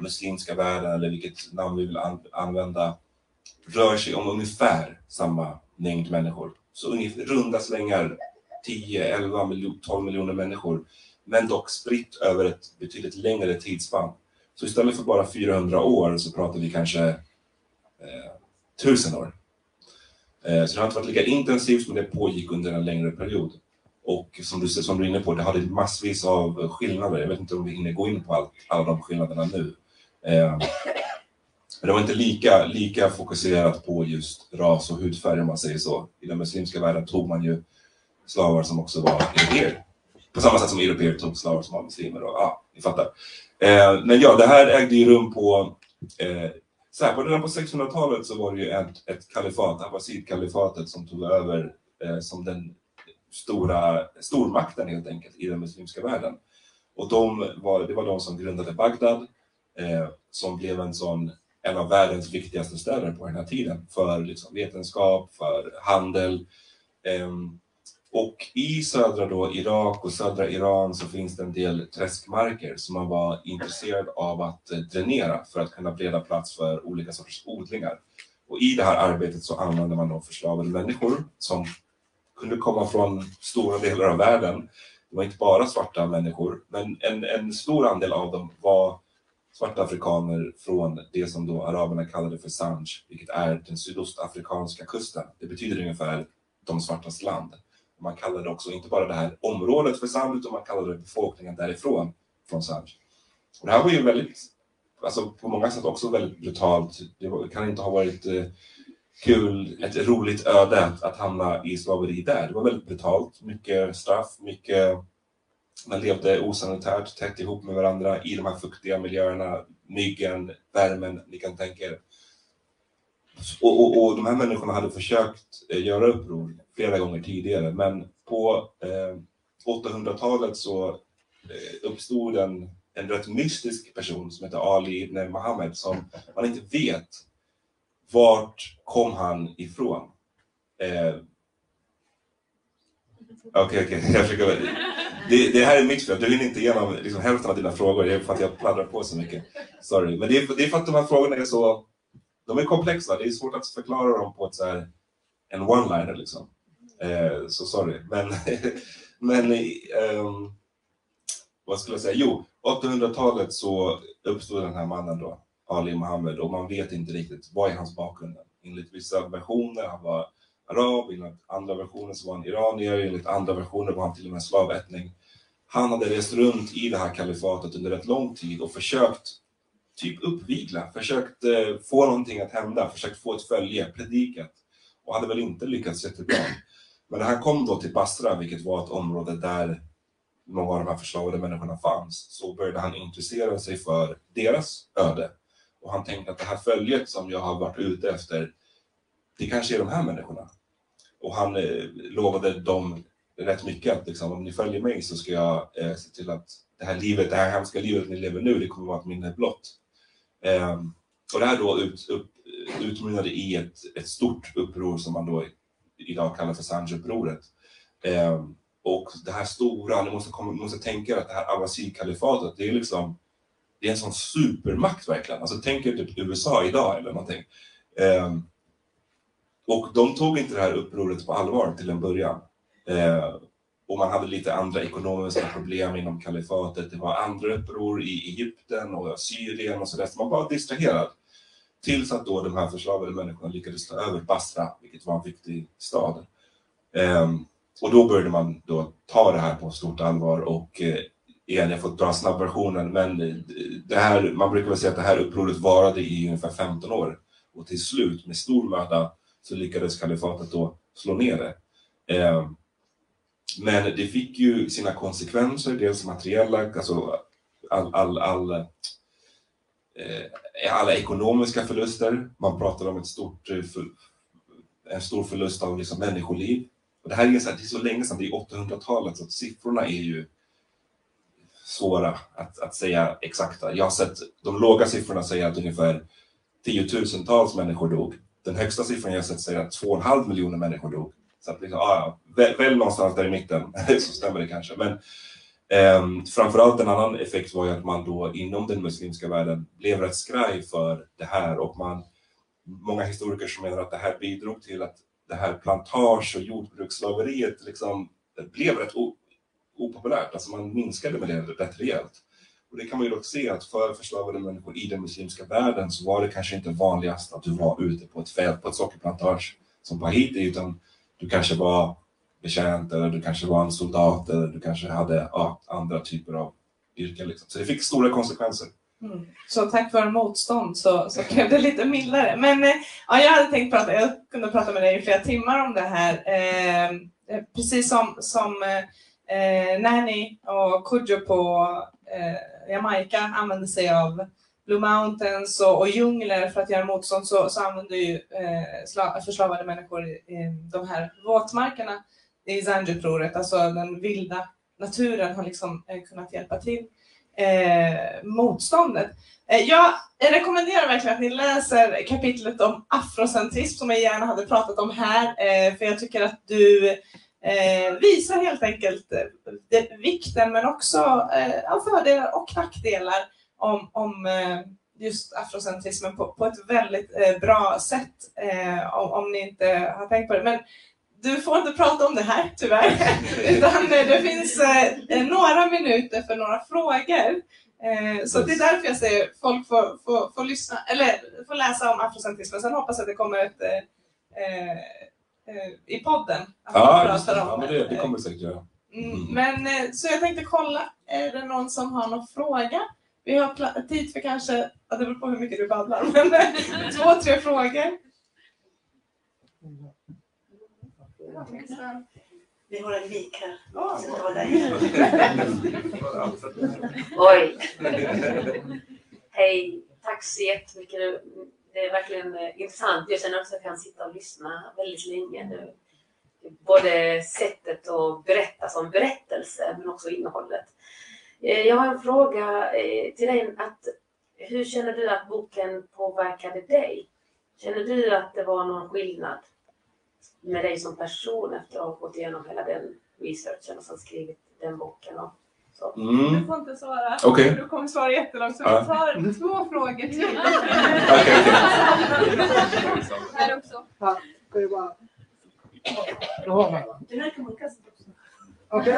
muslimska världen, eller vilket namn vi vill använda, rör sig om ungefär samma mängd människor. Så ungefär runda slängar 10, 11, 12 miljoner människor. Men dock spritt över ett betydligt längre tidsspann. Så istället för bara 400 år så pratar vi kanske eh, 1000 år. Eh, så det har inte varit lika intensivt men det pågick under en längre period. Och som du, som du är inne på, det hade massvis av skillnader. Jag vet inte om vi hinner gå in på allt, alla de skillnaderna nu. Eh, men det var inte lika, lika fokuserat på just ras och hudfärg om man säger så. I den muslimska världen tog man ju slavar som också var europeer. På samma sätt som europeer tog slavar som var muslimer. Och, ja, ni fattar. Eh, men ja, det här ägde ju rum på eh, så här, redan på 1600-talet så var det ju ett, ett kalifat, Abbasid-kalifatet, som tog över eh, som den stora stormakten helt enkelt i den muslimska världen. Och de var, det var de som grundade Bagdad, eh, som blev en sån en av världens viktigaste städer på den här tiden för liksom, vetenskap, för handel. Ehm, och i södra då Irak och södra Iran så finns det en del träskmarker som man var intresserad av att eh, dränera för att kunna bereda plats för olika sorters odlingar. Och i det här arbetet så använde man då förslavade människor som kunde komma från stora delar av världen. Det var inte bara svarta människor, men en, en stor andel av dem var svarta afrikaner från det som då araberna kallade för Sanj, vilket är den sydostafrikanska kusten. Det betyder ungefär de svartas land. Man kallade också inte bara det här området för Sanj, utan man kallade befolkningen därifrån från Sanj. Och det här var ju väldigt, alltså på många sätt också väldigt brutalt. Det kan inte ha varit eh, kul, ett roligt öde att, att hamna i slaveri där. Det var väldigt brutalt, mycket straff, mycket man levde osanitärt tätt ihop med varandra i de här fuktiga miljöerna, myggen, värmen, ni kan tänka er. Och, och, och de här människorna hade försökt eh, göra uppror flera gånger tidigare, men på eh, 800-talet så eh, uppstod en, en rätt mystisk person som heter Ali ibn Muhammed som man inte vet vart kom han ifrån. Eh, Okej, okej, jag försöker... Det, det här är mitt fel, du hinner inte igenom liksom, hälften av dina frågor, det är för att jag pladdrar på så mycket. Sorry, men det är, det är för att de här frågorna är så... De är komplexa, det är svårt att förklara dem på ett så här, en one-liner liksom. Eh, så sorry, men... men eh, vad skulle jag säga? Jo, 800-talet så uppstod den här mannen då, Ali Mohammed, och man vet inte riktigt vad är hans bakgrund. Enligt vissa versioner, han var arab, enligt andra versioner så var han iranier, enligt andra versioner var han till och med slavättning. Han hade rest runt i det här kalifatet under rätt lång tid och försökt typ uppvigla, försökt eh, få någonting att hända, försökt få ett följe, predikat och hade väl inte lyckats jättebra. Men när han kom då till Basra, vilket var ett område där många av de här förslavade människorna fanns, så började han intressera sig för deras öde. Och han tänkte att det här följet som jag har varit ute efter, det kanske är de här människorna. Och han eh, lovade dem rätt mycket att liksom, om ni följer mig så ska jag eh, se till att det här livet, det här hemska livet ni lever nu, det kommer vara ett minne blott. Eh, och det här då ut, upp, utmynnade i ett, ett stort uppror som man då idag kallar för Sanj-upproret. Eh, och det här stora, ni måste, komma, ni måste tänka att det här Abbasid-kalifatet, det är liksom det är en sån supermakt verkligen. Alltså tänk er typ USA idag eller någonting. Eh, och de tog inte det här upproret på allvar till en början. Eh, och man hade lite andra ekonomiska problem inom kalifatet. Det var andra uppror i Egypten och Syrien och sådär. Så man var distraherad. Tills att då de här förslavade människorna lyckades ta över Basra, vilket var en viktig stad. Eh, och då började man då ta det här på stort allvar och eh, igen, jag får dra snabbversionen, men eh, det här, man brukar väl säga att det här upproret varade i ungefär 15 år. Och till slut, med stor möda, så lyckades kalifatet då slå ner det. Eh, men det fick ju sina konsekvenser, dels materiella, alltså all, all, all, eh, alla ekonomiska förluster. Man pratar om ett stort, eh, för, en stor förlust av liksom människoliv. Och det här är så, här, det är så länge sedan, det är 800-talet, så att siffrorna är ju svåra att, att säga exakta. Jag har sett de låga siffrorna säga att ungefär tiotusentals människor dog den högsta siffran jag sett säger att 2,5 miljoner människor dog. Så att liksom, ah, ja, väl, väl någonstans där i mitten så stämmer det kanske. Men eh, framförallt en annan effekt var ju att man då inom den muslimska världen blev rätt skraj för det här och man, många historiker som menar att det här bidrog till att det här plantage och jordbruksslaveriet liksom blev rätt opopulärt, alltså man minskade med det rätt rejält. Och det kan man ju dock se att för förslavade människor i den muslimska världen så var det kanske inte vanligast att du var ute på ett fält, på ett sockerplantage som på Haiti, utan du kanske var betjänt eller du kanske var en soldat eller du kanske hade ja, andra typer av yrken. Liksom. Så det fick stora konsekvenser. Mm. Så tack vare motstånd så, så blev det lite mildare. Men eh, ja, jag hade tänkt prata, jag kunde prata med dig i flera timmar om det här. Eh, eh precis som, som eh, eh Nanny och Kodjo på eh, Jamaica använder sig av Blue Mountains och, och djungler för att göra motstånd så, så använder ju eh, sla, förslavade människor i, i de här våtmarkerna i Zanjiproret, alltså den vilda naturen har liksom eh, kunnat hjälpa till eh, motståndet. Eh, jag rekommenderar verkligen att ni läser kapitlet om afrocentrism som jag gärna hade pratat om här, eh, för jag tycker att du eh, visar helt enkelt eh, det, vikten men också eh, fördelar och nackdelar om, om eh, just afrocentrismen på, på ett väldigt eh, bra sätt eh, om, om ni inte har tänkt på det. Men du får inte prata om det här tyvärr, utan eh, det finns eh, några minuter för några frågor. Eh, så det är därför jag säger folk får, får, får, lyssna, eller får läsa om afrocentrismen. Sen hoppas jag att det kommer ett eh, eh, i podden. Att Ja, just det. ja om men det, det kommer säkert göra. Mm, Mm. men eh, så jag tänkte kolla, är det någon som har någon fråga? Vi har tid för kanske, ja, det beror på hur mycket du babblar, men eh, två, tre frågor. Vi har en mik här. Oj. Hej, tack så jättemycket. Det är verkligen eh, intressant. Jag känner också att jag kan sitta och lyssna väldigt länge nu. Både sättet att berätta som berättelse men också innehållet. Eh, jag har en fråga eh, till dig. Att, hur känner du att boken påverkade dig? Känner du att det var någon skillnad med dig som person efter att ha gått igenom hela den researchen och sen skrivit den boken? Och? Mm. Du får inte svara, för du kommer svara jättelångt. Så Ja. vi tar två frågor till. Okej. Här också. Ska? Den här kan man kasta också. Okej.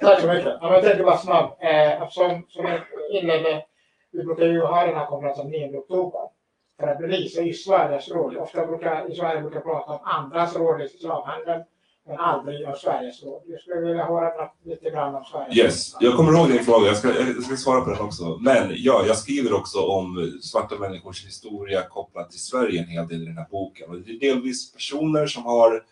Tack så mycket. Ja, jag tänkte bara snabbt, eh, eftersom som jag inledde, vi brukar ju ha den här konferensen 9 oktober för att belysa just Sveriges roll. Ofta brukar i Sverige brukar prata om andras roll i slavhandeln, men aldrig gör Sverige så. Jag skulle vilja höra lite grann om Sverige. Yes, jag kommer ihåg din fråga. Jag ska, jag ska svara på den också. Men ja, jag skriver också om svarta människors historia kopplat till Sverige en hel del i den här boken. Och det är delvis personer som har,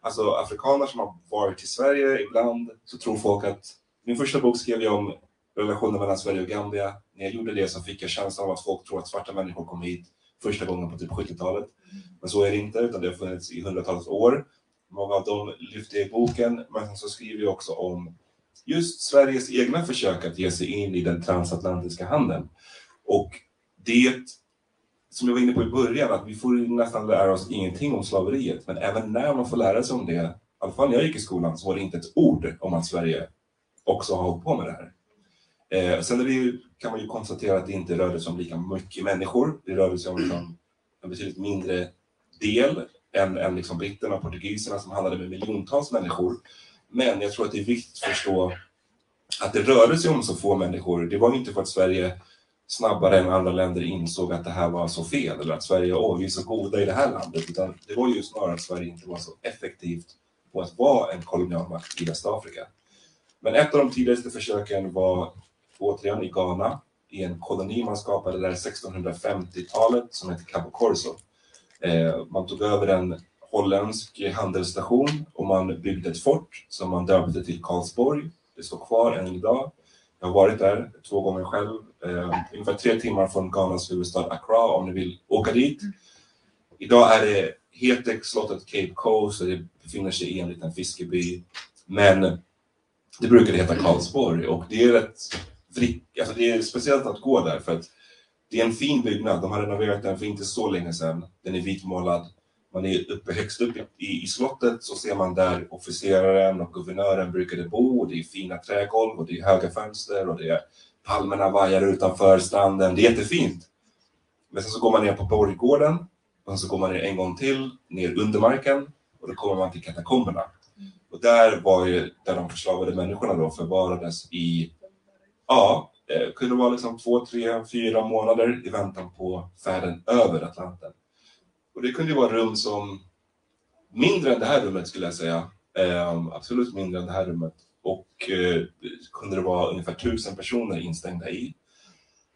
alltså afrikaner som har varit i Sverige. Ibland så tror folk att, min första bok skrev jag om relationen mellan Sverige och Gambia. När jag gjorde det så fick jag känslan av att folk tror att svarta människor kom hit första gången på typ 70-talet. Men så är det inte, utan det har funnits i hundratals år. Många av dem lyfter jag i boken, men så skriver jag också om just Sveriges egna försök att ge sig in i den transatlantiska handeln. Och det, som jag var inne på i början, att vi får nästan lära oss ingenting om slaveriet. Men även när man får lära sig om det, i alla fall när jag gick i skolan, så var det inte ett ord om att Sverige också har hållit på med det här. Eh, sen är det ju, kan man ju konstatera att det inte rörde sig om lika mycket människor. Det rörde sig om liksom en betydligt mindre del än, än liksom britterna och portugiserna som handlade med miljontals människor. Men jag tror att det är viktigt att förstå att det rörde sig om så få människor. Det var inte för att Sverige snabbare än andra länder insåg att det här var så fel eller att Sverige, åh, vi är så goda i det här landet. Utan det var ju snarare att Sverige inte var så effektivt på att vara en kolonialmakt i Västafrika. Men ett av de tidigaste försöken var återigen i Ghana, i en koloni man skapade där 1650-talet som heter Cabo Corso. Eh, man tog över en holländsk handelsstation och man byggde ett fort som man döpte till Karlsborg. Det står kvar än idag. Jag har varit där två gånger själv, eh, ungefär tre timmar från Ghanas huvudstad Accra om ni vill åka dit. Idag är det, heter slottet Cape Coast och det befinner sig i en liten fiskeby. Men det brukade heta Karlsborg och det är rätt alltså det är speciellt att gå där för att det är en fin byggnad. De har renoverat den för inte så länge sedan. Den är vitmålad. Man är uppe högst upp i, i slottet så ser man där officeraren och guvernören brukade bo. Det är fina trägolv och det är höga fönster och det är palmerna vajar utanför stranden. Det är jättefint. Men sen så går man ner på borggården och sen så går man ner en gång till, ner under marken och då kommer man till katakomberna. Och där var ju där de förslavade människorna då förvarades i, ja, eh, kunde vara liksom två, tre, fyra månader i väntan på färden över Atlanten. Och det kunde ju vara rum som mindre än det här rummet skulle jag säga. Eh, absolut mindre än det här rummet. Och eh, kunde det vara ungefär tusen personer instängda i.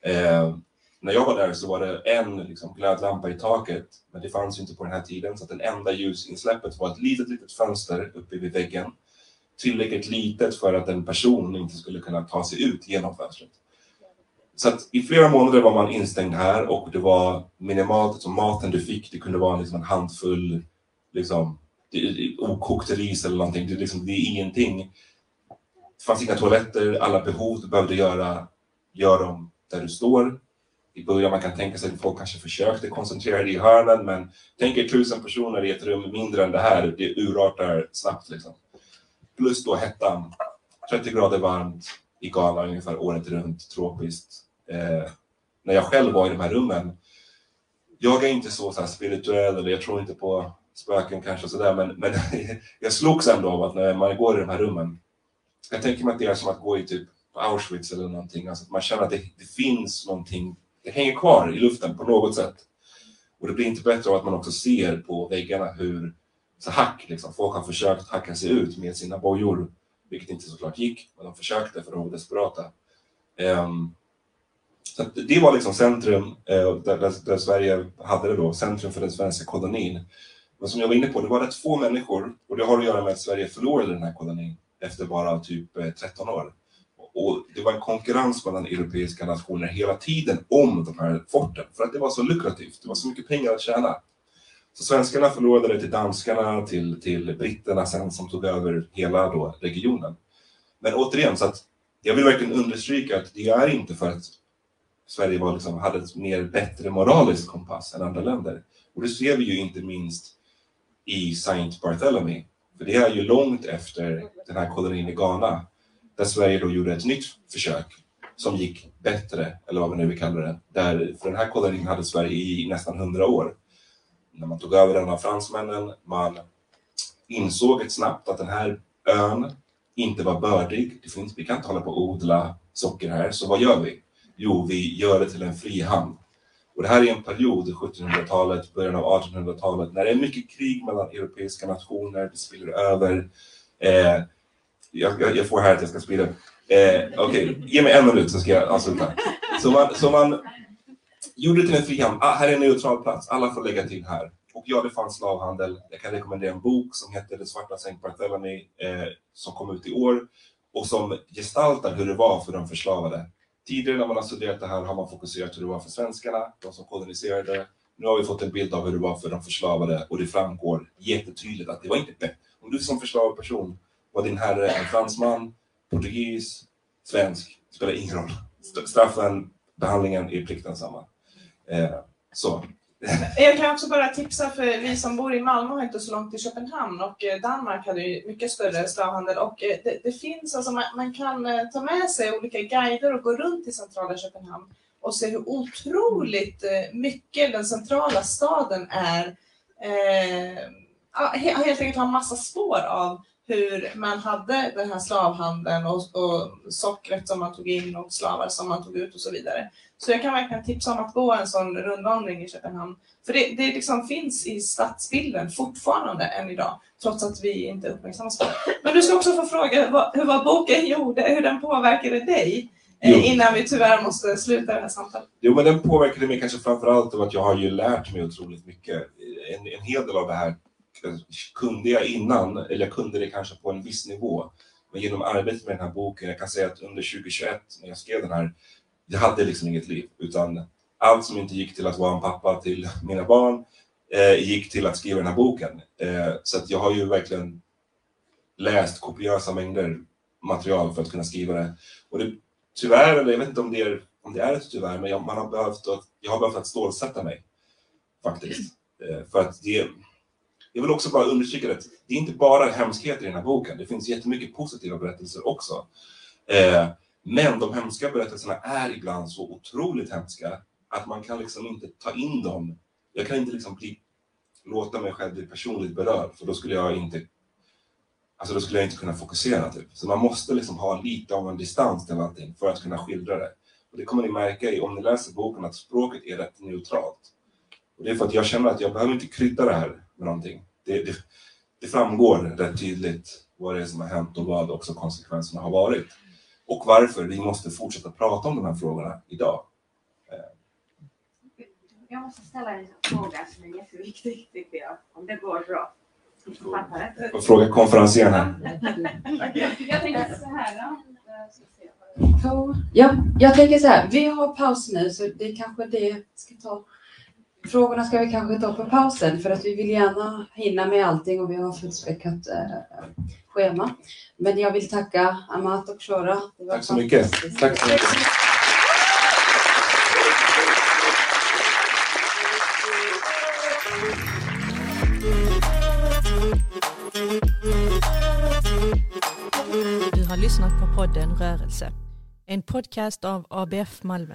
Eh, när jag var där så var det en liksom, glödlampa i taket, men det fanns ju inte på den här tiden, så att den enda ljusinsläppet var ett litet, litet fönster uppe vid väggen. Tillräckligt litet för att en person inte skulle kunna ta sig ut genom fönstret. Så att i flera månader var man instängd här och det var minimalt, som maten du fick, det kunde vara liksom en handfull liksom, det- okokt ris eller någonting, det, är liksom, det är ingenting. Det fanns inga toaletter, alla behov du behövde göra, gör dem där du står. I början man kan tänka sig att folk kanske försökte koncentrera dig i hörnen, men tänk er tusen personer i ett rum mindre än det här, det urartar snabbt liksom. Plus då hettan, 30 grader varmt i Ghana ungefär året runt, tropiskt. Eh, när jag själv var i de här rummen, jag är inte så, så här spirituell eller jag tror inte på spöken kanske sådär, men, men jag slogs ändå av att när man går i de här rummen, jag tänker mig att det är som att gå i typ Auschwitz eller någonting, alltså att man känner att det, det finns någonting, det hänger kvar i luften på något sätt. Och det blir inte bättre av att man också ser på väggarna hur så hack, liksom, folk har försökt hacka sig ut med sina bojor, vilket inte såklart gick, men de försökte för de var desperata. Um, så det var liksom centrum, eh, där, där, där Sverige hade det då, centrum för den svenska kolonin. Men som jag var inne på, det var rätt få människor och det har att göra med att Sverige förlorade den här kolonin efter bara typ eh, 13 år. Och det var en konkurrens mellan europeiska nationer hela tiden om de här forten för att det var så lukrativt, det var så mycket pengar att tjäna. Så svenskarna förlorade det till danskarna, till, till britterna sen som tog över hela då regionen. Men återigen, så att jag vill verkligen understryka att det är inte för att Sverige var liksom, hade ett mer bättre moralisk kompass än andra länder. Och det ser vi ju inte minst i Saint Barthélemy. För det är ju långt efter den här kolonin i Ghana där Sverige då gjorde ett nytt försök som gick bättre, eller vad vi nu vill kalla det. Där, för den här kolonin hade Sverige i nästan hundra år. När man tog över den av fransmännen, man insåg ett snabbt att den här ön inte var bördig. Det finns, vi kan inte hålla på och odla socker här, så vad gör vi? Jo, vi gör det till en frihamn. Och det här är en period, 1700-talet, början av 1800-talet, när det är mycket krig mellan europeiska nationer, det spiller över. Eh, jag, jag, jag får här att jag ska sprida. Eh, Okej, ge mig en minut så ska jag avsluta. Så man, så man gjorde det till en frihamn. Ah, här är en neutral plats, alla får lägga till här. Och ja, det fanns slavhandel. Jag kan rekommendera en bok som heter Det svarta Saint Barthélemy eh, som kom ut i år och som gestaltar hur det var för de förslavade. Tidigare när man har studerat det här har man fokuserat hur det var för svenskarna, de som koloniserade. Nu har vi fått en bild av hur det var för de förslavade och det framgår jättetydligt att det var inte bättre. Om du som förslavad person var din herre en fransman, portugis, svensk, spelar ingen roll. Straffen, behandlingen är plikten samma. Eh, så. Jag kan också bara tipsa för vi som bor i Malmö har inte så långt till Köpenhamn och eh, Danmark hade ju mycket större slavhandel och eh, det, det finns alltså man, man kan eh, ta med sig olika guider och gå runt i centrala Köpenhamn och se hur otroligt mycket den centrala staden är eh, ja, helt enkelt har massa spår av hur man hade den här slavhandeln och, och sockret som man tog in och slavar som man tog ut och så vidare. Så jag kan verkligen tipsa om att gå en sån rundvandring i Köpenhamn. För det, det liksom finns i stadsbilden fortfarande än idag, trots att vi inte uppmärksammas på det. Men du ska också få fråga vad, hur vad boken gjorde, hur den påverkade dig, eh, innan vi tyvärr måste sluta det här samtalet. Jo, men den påverkade mig kanske framför allt av att jag har ju lärt mig otroligt mycket. En, en hel del av det här kunde jag innan, eller jag kunde det kanske på en viss nivå. Men genom arbetet med den här boken, jag kan säga att under 2021 när jag skrev den här, jag hade liksom inget liv, utan allt som inte gick till att vara en pappa till mina barn eh, gick till att skriva den här boken. Eh, så att jag har ju verkligen läst kopiösa mängder material för att kunna skriva det. Och det tyvärr, eller jag vet inte om det är, om det är ett tyvärr, men jag, man har behövt att, jag har behövt att stålsätta mig. Faktiskt. Eh, för att det, jag vill också bara understryka det, det är inte bara hemskheter i den här boken, det finns jättemycket positiva berättelser också. Eh, men de hemska berättelserna är ibland så otroligt hemska att man kan liksom inte ta in dem. Jag kan inte liksom bli, låta mig själv bli personligt berörd, för då skulle jag inte alltså då skulle jag inte kunna fokusera typ. Så man måste liksom ha lite av en distans till allting för att kunna skildra det. Och det kommer ni märka i, om ni läser boken, att språket är rätt neutralt. Och det är för att jag känner att jag behöver inte krydda det här med någonting. Det, det, det framgår rätt tydligt vad det är som har hänt och vad också konsekvenserna har varit. Och varför vi måste fortsätta prata om de här frågorna idag. Jag måste ställa en fråga som är jätteviktig tycker jag, om det går bra. Och fråga konferencieren här. Jag tänker så här. Ja, jag tänker så här, vi har paus nu så det är kanske det ska ta. Frågorna ska vi kanske ta på pausen för att vi vill gärna hinna med allting och vi har fullspäckat eh, schema. Men jag vill tacka Amat och Shora. Tack så mycket. Tack så mycket. Du har lyssnat på podden Rörelse. En podcast av ABF Malmö.